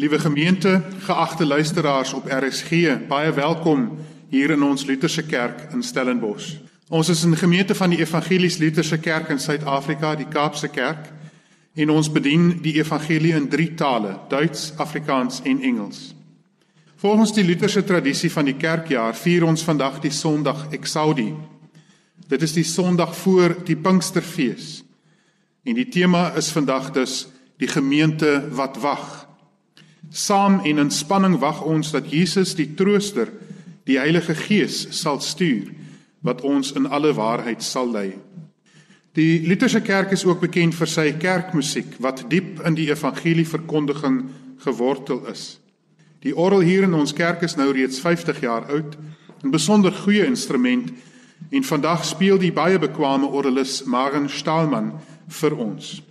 Liewe gemeente, geagte luisteraars op RSG, baie welkom hier in ons Lutherse Kerk in Stellenbosch. Ons is 'n gemeente van die Evangelies Lutherse Kerk in Suid-Afrika, die Kaapse Kerk, en ons bedien die evangelie in drie tale: Duits, Afrikaans en Engels. Volgens die Lutherse tradisie van die kerkjaar vier ons vandag die Sondag Exaudi. Dit is die Sondag voor die Pinksterfees. En die tema is vandag dus die gemeente wat wag. Saam en in spanning wag ons dat Jesus die Trooster, die Heilige Gees sal stuur wat ons in alle waarheid sal lei. Die Lutherse Kerk is ook bekend vir sy kerkmusiek wat diep in die evangelieverkondiging gewortel is. Die orgel hier in ons kerk is nou reeds 50 jaar oud, 'n besonder goeie instrument en vandag speel die baie bekwame orgelis Maren Stahlmann vir ons.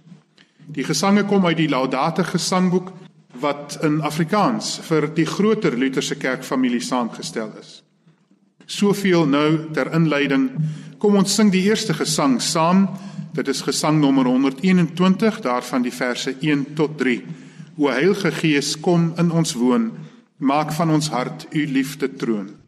Die gesange kom uit die Laudate gesangboek wat in Afrikaans vir die groter Lutherse kerkfamilie saamgestel is. Soveel nou ter inleiding. Kom ons sing die eerste gesang saam. Dit is gesang nommer 121 daarvan die verse 1 tot 3. O Heilige Gees, kom in ons woon. Maak van ons hart u liefde troon.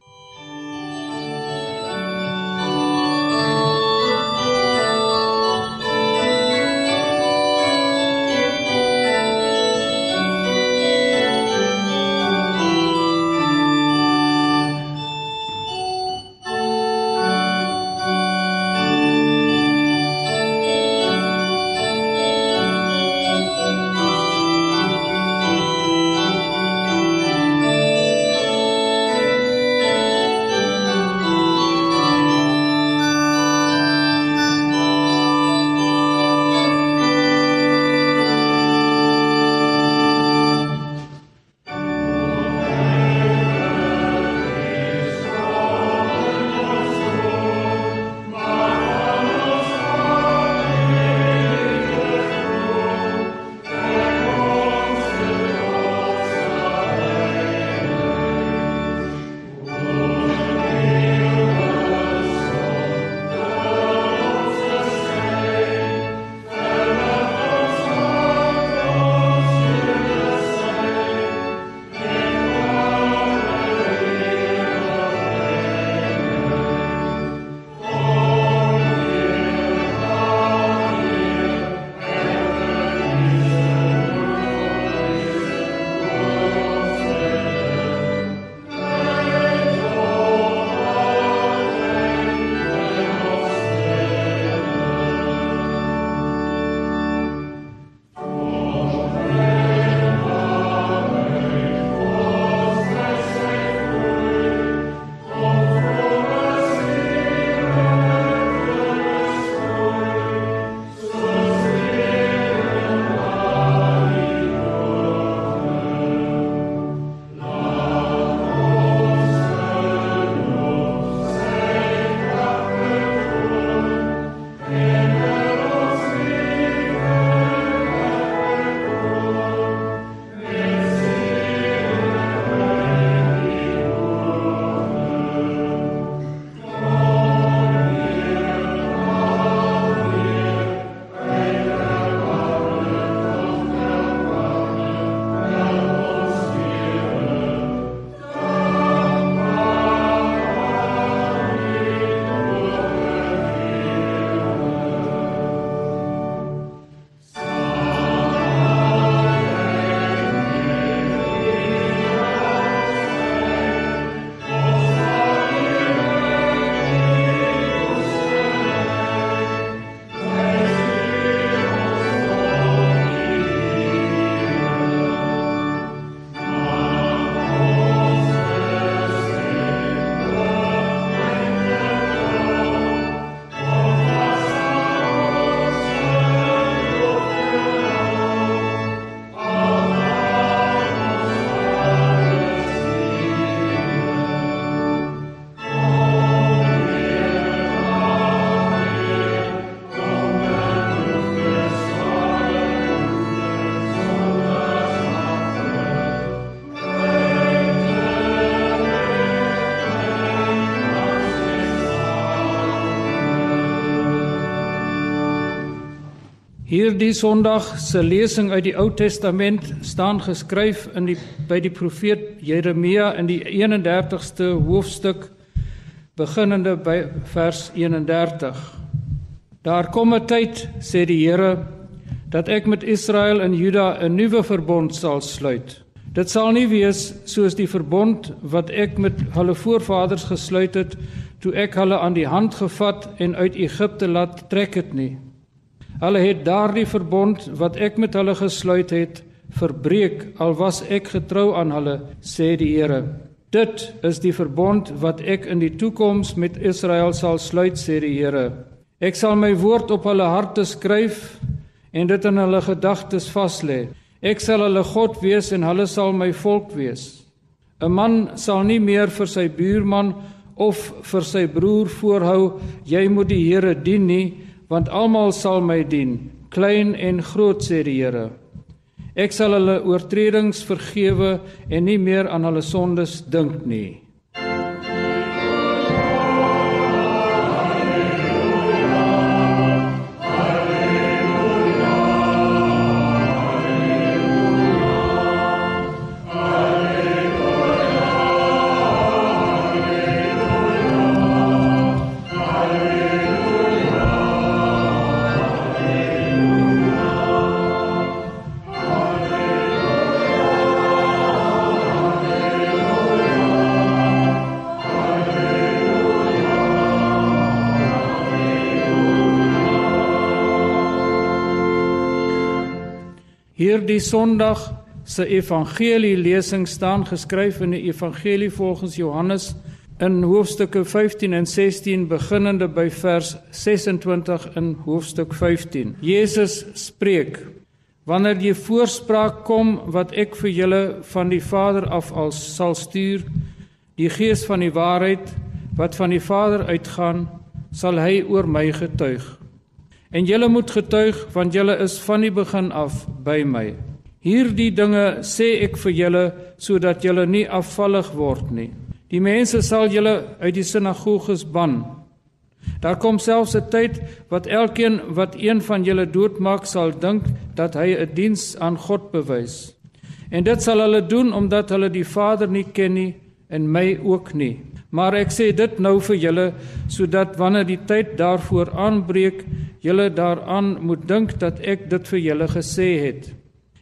Hierdie Sondag se lesing uit die Ou Testament staan geskryf in die by die profeet Jeremia in die 31ste hoofstuk beginnende by vers 31. Daar kom 'n tyd, sê die Here, dat ek met Israel en Juda 'n nuwe verbond sal sluit. Dit sal nie wees soos die verbond wat ek met hulle voorvaders gesluit het toe ek hulle aan die hand gevat en uit Egipte laat trek het nie. Hulle het daardie verbond wat ek met hulle gesluit het, verbreek al was ek getrou aan hulle, sê die Here. Dit is die verbond wat ek in die toekoms met Israel sal sluit, sê die Here. Ek sal my woord op hulle harte skryf en dit in hulle gedagtes vas lê. Ek sal hulle God wees en hulle sal my volk wees. 'n Man sal nie meer vir sy buurman of vir sy broer voorhou jy moet die Here dien nie want almal sal my dien, klein en groot sê die Here. Ek sal hulle oortredings vergewe en nie meer aan hulle sondes dink nie. Hierdie Sondag se evangelie lesing staan geskryf in die evangelie volgens Johannes in hoofstukke 15 en 16 beginnende by vers 26 in hoofstuk 15. Jesus spreek: Wanneer jy voorspraak kom wat ek vir julle van die Vader af al sal stuur, die Gees van die waarheid wat van die Vader uitgaan, sal hy oor my getuig. En julle moet getuig want julle is van die begin af by my. Hierdie dinge sê ek vir julle sodat julle nie afvallig word nie. Die mense sal julle uit die sinagoges ban. Daar kom selfs 'n tyd wat elkeen wat een van julle doodmaak sal dink dat hy 'n diens aan God bewys. En dit sal hulle doen omdat hulle die Vader nie ken nie en my ook nie. Maar ek sê dit nou vir julle sodat wanneer die tyd daarvoor aanbreek, julle daaraan moet dink dat ek dit vir julle gesê het.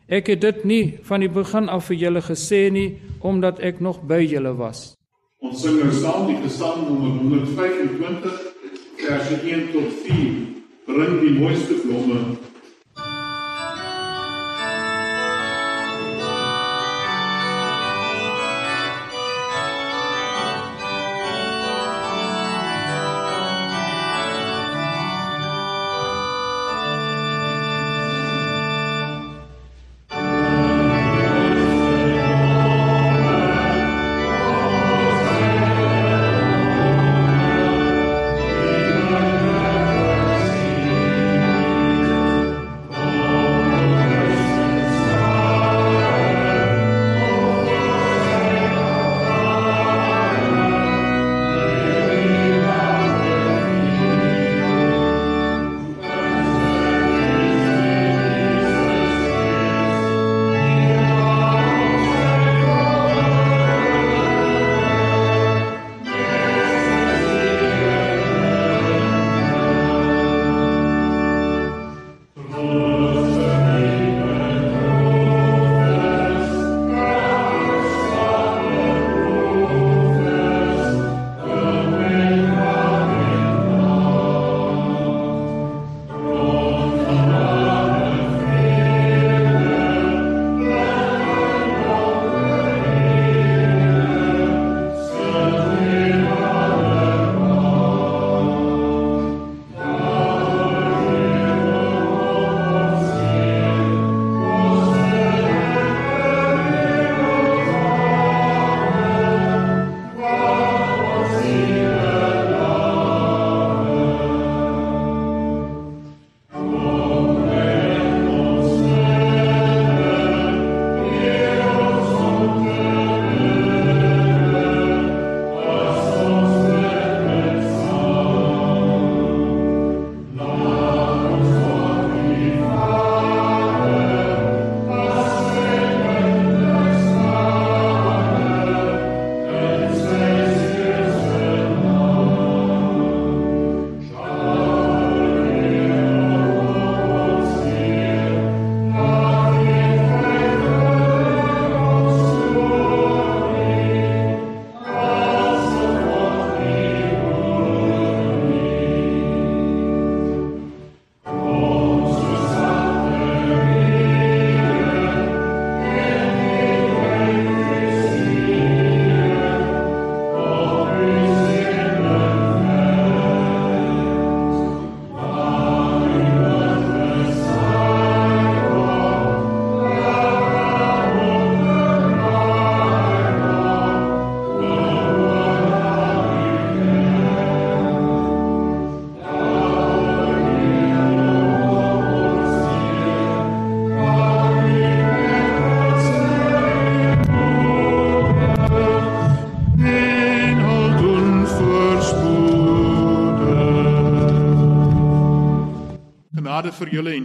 Ek het dit nie van die begin af vir julle gesê nie omdat ek nog by julle was. Ons sing nou saam die Gesang nommer 125 vers 1 tot 4. Bring die mooiste blomme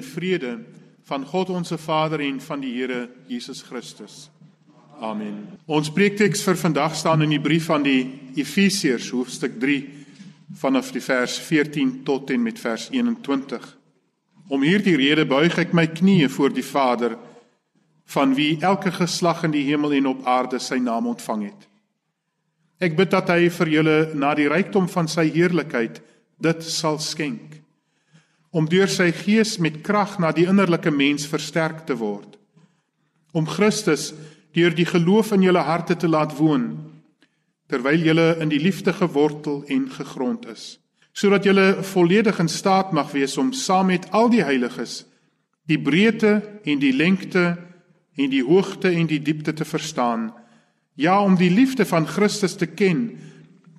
vrede van God ons Vader en van die Here Jesus Christus. Amen. Ons preekteks vir vandag staan in die brief aan die Efesiërs hoofstuk 3 vanaf die vers 14 tot en met vers 21. Om hierdie rede buig ek my knieë voor die Vader van wie elke geslag in die hemel en op aarde sy naam ontvang het. Ek bid dat hy vir julle na die rykdom van sy heerlikheid dit sal skenk om deur sy gees met krag na die innerlike mens versterk te word. Om Christus deur die geloof in julle harte te laat woon terwyl julle in die liefde gewortel en gegrond is sodat julle volledig in staat mag wees om saam met al die heiliges die breedte en die lengte en die hoogte en die diepte te verstaan. Ja om die liefde van Christus te ken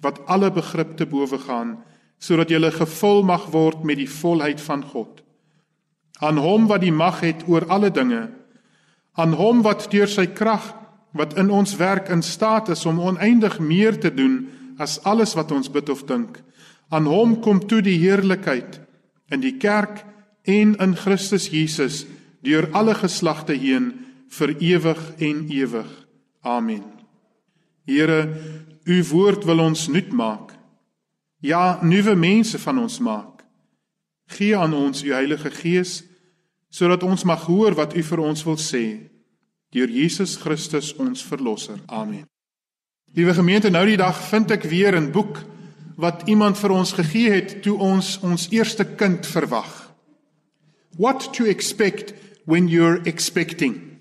wat alle begrip te bowe gaan sodat jy gevul mag word met die volheid van God. Aan hom wat die mag het oor alle dinge, aan hom wat deur sy krag wat in ons werk in staat is om oneindig meer te doen as alles wat ons bid of dink. Aan hom kom toe die heerlikheid in die kerk en in Christus Jesus deur alle geslagte heen vir ewig en ewig. Amen. Here, u woord wil ons nuut maak ja, nuwe mense van ons maak. Gee aan ons u Heilige Gees sodat ons mag hoor wat u vir ons wil sê deur Jesus Christus ons verlosser. Amen. Liewe gemeente, nou die dag vind ek weer 'n boek wat iemand vir ons gegee het toe ons ons eerste kind verwag. What to expect when you're expecting.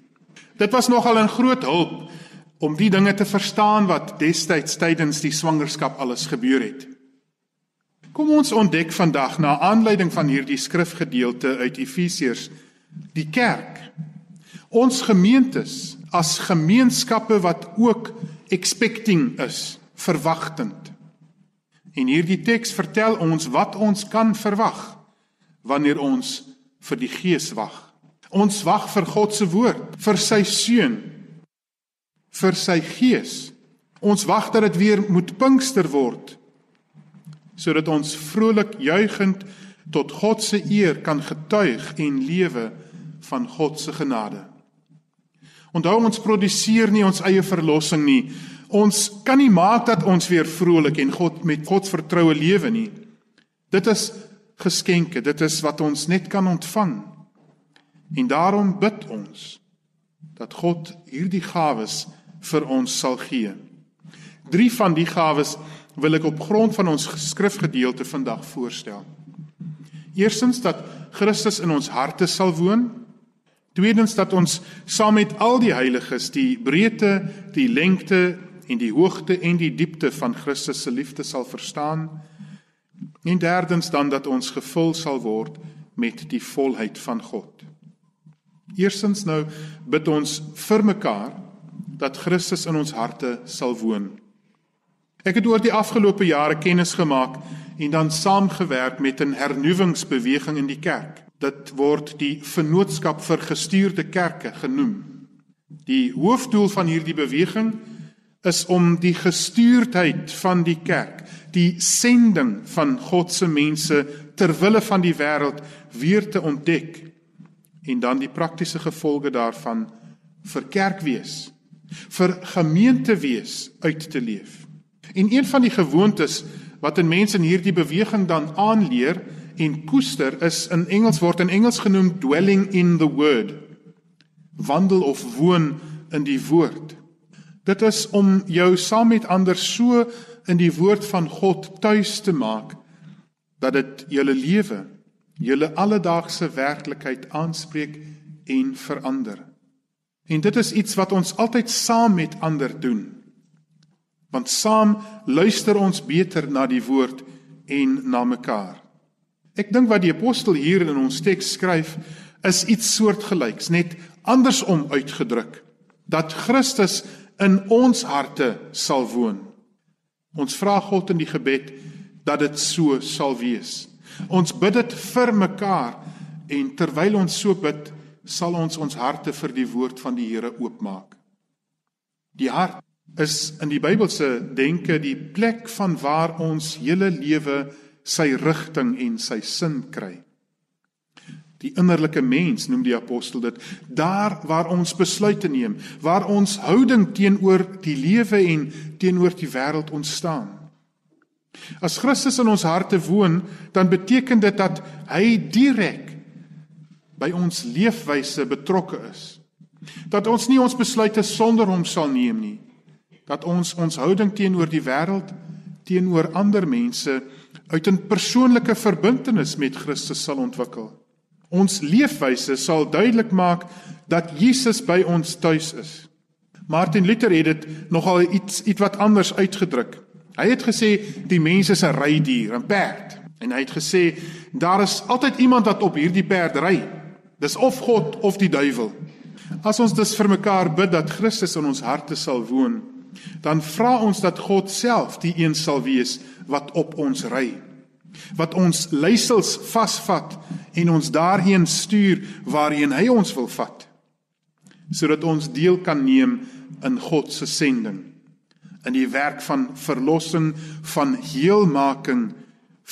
Dit was nogal 'n groot hulp om die dinge te verstaan wat destyds tydens die swangerskap alles gebeur het. Kom ons ontdek vandag na aanleiding van hierdie skrifgedeelte uit Efesiërs die kerk. Ons gemeentes as gemeenskappe wat ook expecting is, verwagtend. En hierdie teks vertel ons wat ons kan verwag wanneer ons vir die Gees wag. Ons wag vir God se woord, vir sy seun, vir sy Gees. Ons wag dat dit weer moet Pinkster word sodat ons vrolik juigend tot God se eer kan getuig en lewe van God se genade. Onthou ons produseer nie ons eie verlossing nie. Ons kan nie maak dat ons weer vrolik en God met God vertroue lewe nie. Dit is geskenke, dit is wat ons net kan ontvang. En daarom bid ons dat God hierdie gawes vir ons sal gee. Drie van die gawes wil ek op grond van ons skrifgedeelte vandag voorstel. Eerstens dat Christus in ons harte sal woon. Tweedens dat ons saam met al die heiliges die breedte, die lengte en die hoogte en die diepte van Christus se liefde sal verstaan. En derdens dan dat ons gevul sal word met die volheid van God. Eerstens nou bid ons vir mekaar dat Christus in ons harte sal woon. Ek het oor die afgelope jare kennis gemaak en dan saamgewerk met 'n hernuwingsbeweging in die kerk. Dit word die vennootskap vir gestuurde kerke genoem. Die hoofdoel van hierdie beweging is om die gestuurdheid van die kerk, die sending van God se mense ter wille van die wêreld weer te ontdek en dan die praktiese gevolge daarvan vir kerkwees, vir gemeentewees uit te leef. En een van die gewoontes wat 'n mens in hierdie beweging dan aanleer en koester is in Engels word in Engels genoem dwelling in the word. Wandel of woon in die woord. Dit is om jou saam met ander so in die woord van God tuis te maak dat dit julle lewe, julle alledaagse werklikheid aanspreek en verander. En dit is iets wat ons altyd saam met ander doen want saam luister ons beter na die woord en na mekaar. Ek dink wat die apostel hier in ons teks skryf is iets soortgelyks, net andersom uitgedruk, dat Christus in ons harte sal woon. Ons vra God in die gebed dat dit so sal wees. Ons bid dit vir mekaar en terwyl ons so bid, sal ons ons harte vir die woord van die Here oopmaak. Die hart is in die Bybelse denke die plek van waar ons hele lewe sy rigting en sy sin kry. Die innerlike mens noem die apostel dit, daar waar ons besluite neem, waar ons houding teenoor die lewe en teenoor die wêreld ontstaan. As Christus in ons harte woon, dan beteken dit dat hy direk by ons leefwyse betrokke is. Dat ons nie ons besluite sonder hom sal neem nie. Dat ons ons houding teenoor die wêreld, teenoor ander mense uit 'n persoonlike verbintenis met Christus sal ontwikkel. Ons leefwyse sal duidelik maak dat Jesus by ons tuis is. Martin Luther het dit nogal iets iets wat anders uitgedruk. Hy het gesê die mens is 'n rydier, 'n perd. En hy het gesê daar is altyd iemand wat op hierdie perd ry. Dis of God of die duiwel. As ons dus vir mekaar bid dat Christus in ons harte sal woon, dan vra ons dat God self die een sal wees wat op ons ry wat ons leiersels vasvat en ons daarheen stuur waarheen hy ons wil vat sodat ons deel kan neem in God se sending in die werk van verlossing van heelmaking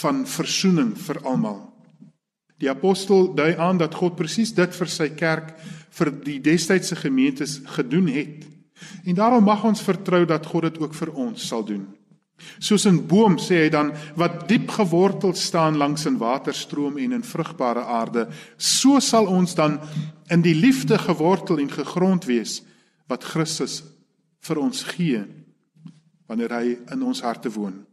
van verzoening vir almal. Die apostel dui aan dat God presies dit vir sy kerk vir die destydse gemeentes gedoen het en daarom mag ons vertrou dat God dit ook vir ons sal doen Soos 'n boom sê hy dan wat diep gewortel staan langs 'n waterstroom en in vrugbare aarde, so sal ons dan in die liefde gewortel en gegrond wees wat Christus vir ons gee wanneer hy in ons harte woon.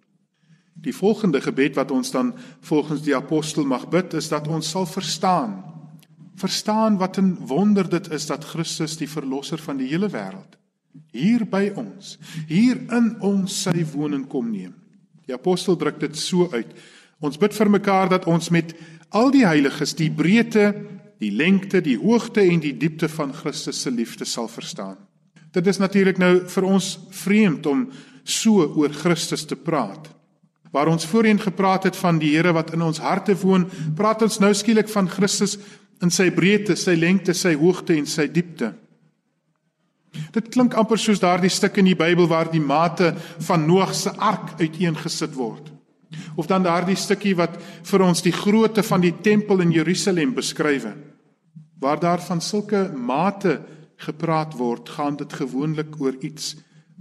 Die volgende gebed wat ons dan volgens die apostel mag bid is dat ons sal verstaan. Verstaan wat 'n wonder dit is dat Christus die verlosser van die hele wêreld hier by ons, hier in ons sy woning kom neem. Die apostel druk dit so uit. Ons bid vir mekaar dat ons met al die heiliges die breedte, die lengte, die hoogte en die diepte van Christus se liefde sal verstaan. Dit is natuurlik nou vir ons vreemd om so oor Christus te praat. Waar ons voorheen gepraat het van die Here wat in ons harte woon, praat ons nou skielik van Christus in sy breedte, sy lengte, sy hoogte en sy diepte. Dit klink amper soos daardie stuk in die Bybel waar die mate van Noag se ark uiteengesit word. Of dan daardie stukkie wat vir ons die grootte van die tempel in Jerusalem beskryf. Waar daar van sulke mate gepraat word, gaan dit gewoonlik oor iets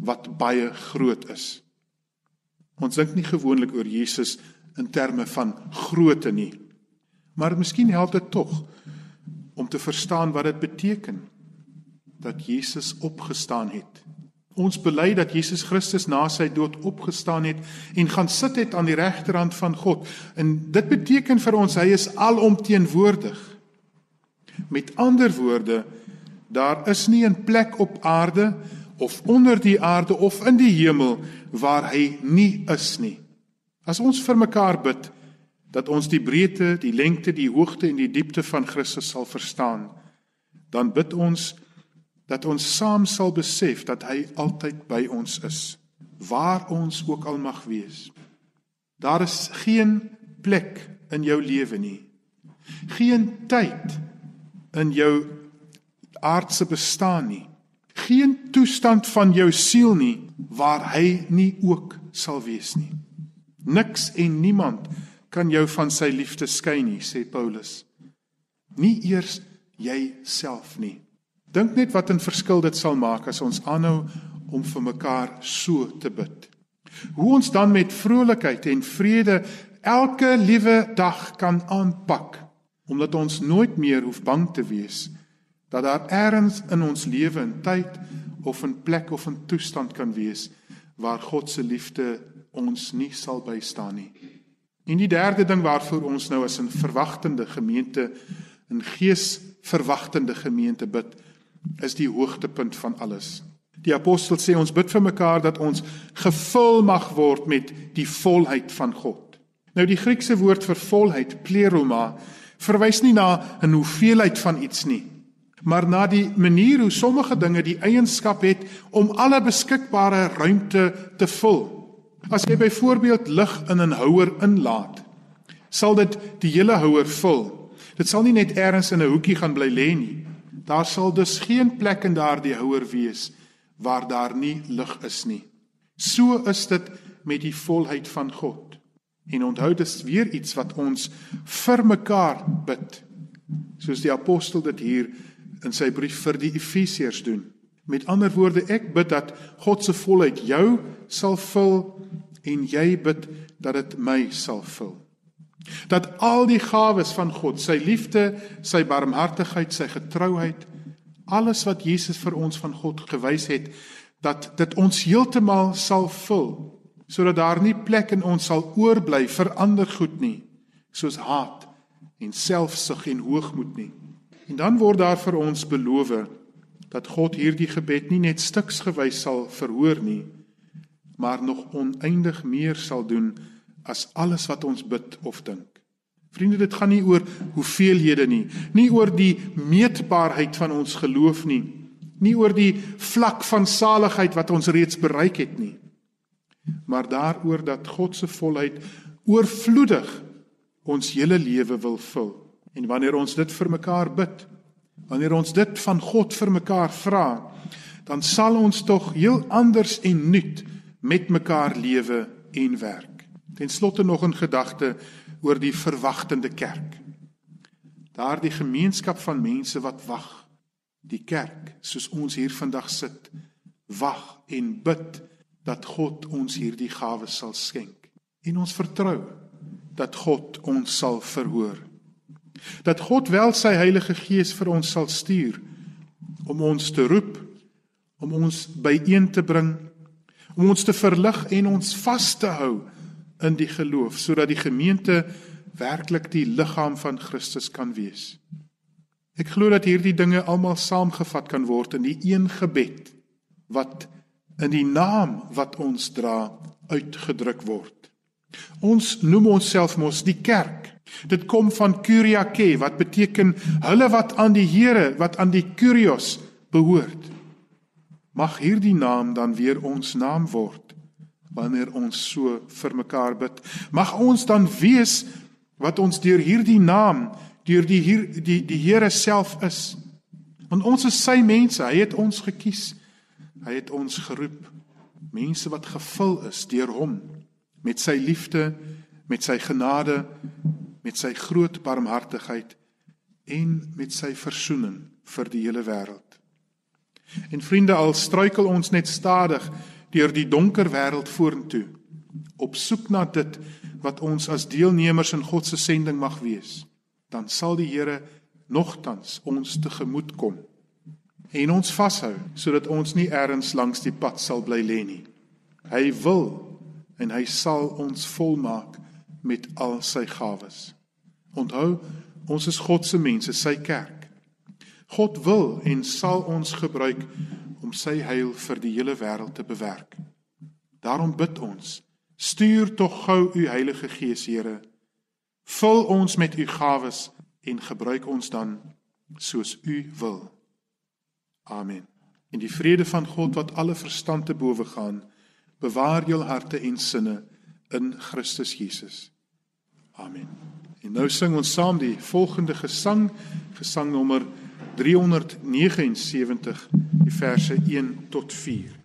wat baie groot is. Ons dink nie gewoonlik oor Jesus in terme van grootte nie. Maar miskien help dit tog om te verstaan wat dit beteken dat Jesus opgestaan het. Ons bely dat Jesus Christus na sy dood opgestaan het en gaan sit het aan die regterhand van God. En dit beteken vir ons hy is alomteenwoordig. Met ander woorde, daar is nie 'n plek op aarde of onder die aarde of in die hemel waar hy nie is nie. As ons vir mekaar bid dat ons die breedte, die lengte, die hoogte en die diepte van Christus sal verstaan, dan bid ons dat ons saam sal besef dat hy altyd by ons is waar ons ook al mag wees. Daar is geen plek in jou lewe nie. Geen tyd in jou aardse bestaan nie. Geen toestand van jou siel nie waar hy nie ook sal wees nie. Niks en niemand kan jou van sy liefde skei nie, sê Paulus. Nie eers jouself nie. Dink net wat 'n verskil dit sal maak as ons aanhou om vir mekaar so te bid. Hoe ons dan met vrolikheid en vrede elke liewe dag kan aanpak omdat ons nooit meer hoef bang te wees dat daar ergens in ons lewe 'n tyd of 'n plek of 'n toestand kan wees waar God se liefde ons nie sal bystaan nie. En die derde ding waarvoor ons nou as 'n verwagtende gemeente, 'n geesverwagtende gemeente bid, is die hoogtepunt van alles. Die apostel sê ons bid vir mekaar dat ons gevul mag word met die volheid van God. Nou die Griekse woord vir volheid, pleroma, verwys nie na 'n hoeveelheid van iets nie, maar na die manier hoe sommige dinge die eienskap het om alle beskikbare ruimte te vul. As jy byvoorbeeld lig in 'n houer inlaat, sal dit die hele houer vul. Dit sal nie net eers in 'n hoekie gaan bly lê nie. Daar sal dus geen plek in daardie houer wees waar daar nie lig is nie. So is dit met die volheid van God. En onthou dis weer iets wat ons vir mekaar bid. soos die apostel dit hier in sy brief vir die Efesiërs doen. Met ander woorde, ek bid dat God se volheid jou sal vul en jy bid dat dit my sal vul. Dat al die gawes van God, sy liefde, sy barmhartigheid, sy getrouheid, alles wat Jesus vir ons van God gewys het, dat dit ons heeltemal sal vul sodat daar nie plek in ons sal oorbly vir ander goed nie soos haat en selfsug en hoogmoed nie. En dan word daar vir ons beloof dat God hierdie gebed nie net stuksgewys sal verhoor nie, maar nog oneindig meer sal doen as alles wat ons bid of dink. Vriende, dit gaan nie oor hoeveelhede nie, nie oor die meetbaarheid van ons geloof nie, nie oor die vlak van saligheid wat ons reeds bereik het nie, maar daaroor dat God se volheid oorvloedig ons hele lewe wil vul. En wanneer ons dit vir mekaar bid, wanneer ons dit van God vir mekaar vra, dan sal ons tog heel anders en nuut met mekaar lewe en werk. Ten slotte nog 'n gedagte oor die verwagtende kerk. Daardie gemeenskap van mense wat wag, die kerk, soos ons hier vandag sit, wag en bid dat God ons hierdie gawes sal skenk. En ons vertrou dat God ons sal verhoor. Dat God wel sy Heilige Gees vir ons sal stuur om ons te roep, om ons byeen te bring, om ons te verlig en ons vas te hou in die geloof sodat die gemeente werklik die liggaam van Christus kan wees. Ek glo dat hierdie dinge almal saamgevat kan word in die een gebed wat in die naam wat ons dra uitgedruk word. Ons noem onsself mos die kerk. Dit kom van Kyriake wat beteken hulle wat aan die Here, wat aan die Kyrios behoort. Mag hierdie naam dan weer ons naam word wanneer ons so vir mekaar bid. Mag ons dan weet wat ons deur hierdie naam, deur die hier die die Here self is. Want ons is sy mense, hy het ons gekies. Hy het ons geroep. Mense wat gevul is deur hom met sy liefde, met sy genade, met sy groot barmhartigheid en met sy verzoening vir die hele wêreld. En vriende, al struikel ons net stadig deur die donker wêreld vorentoe op soek na dit wat ons as deelnemers in God se sending mag wees, dan sal die Here nogtans ons tegemoet kom en ons vashou sodat ons nie ergens langs die pad sal bly lê nie. Hy wil en hy sal ons volmaak met al sy gawes. Onthou, ons is God se mense, sy kerk. God wil en sal ons gebruik om sy heil vir die hele wêreld te bewerk. Daarom bid ons: Stuur tog gou u Heilige Gees, Here. Vul ons met u gawes en gebruik ons dan soos u wil. Amen. En die vrede van God wat alle verstand te bowe gaan, bewaar jou harte en sinne in Christus Jesus. Amen. En nou sing ons saam die volgende gesang, gesang nommer 379, die verse 1 tot 4.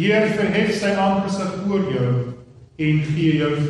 Die Heer verhef sy aangesig oor jou en gee jou vrede.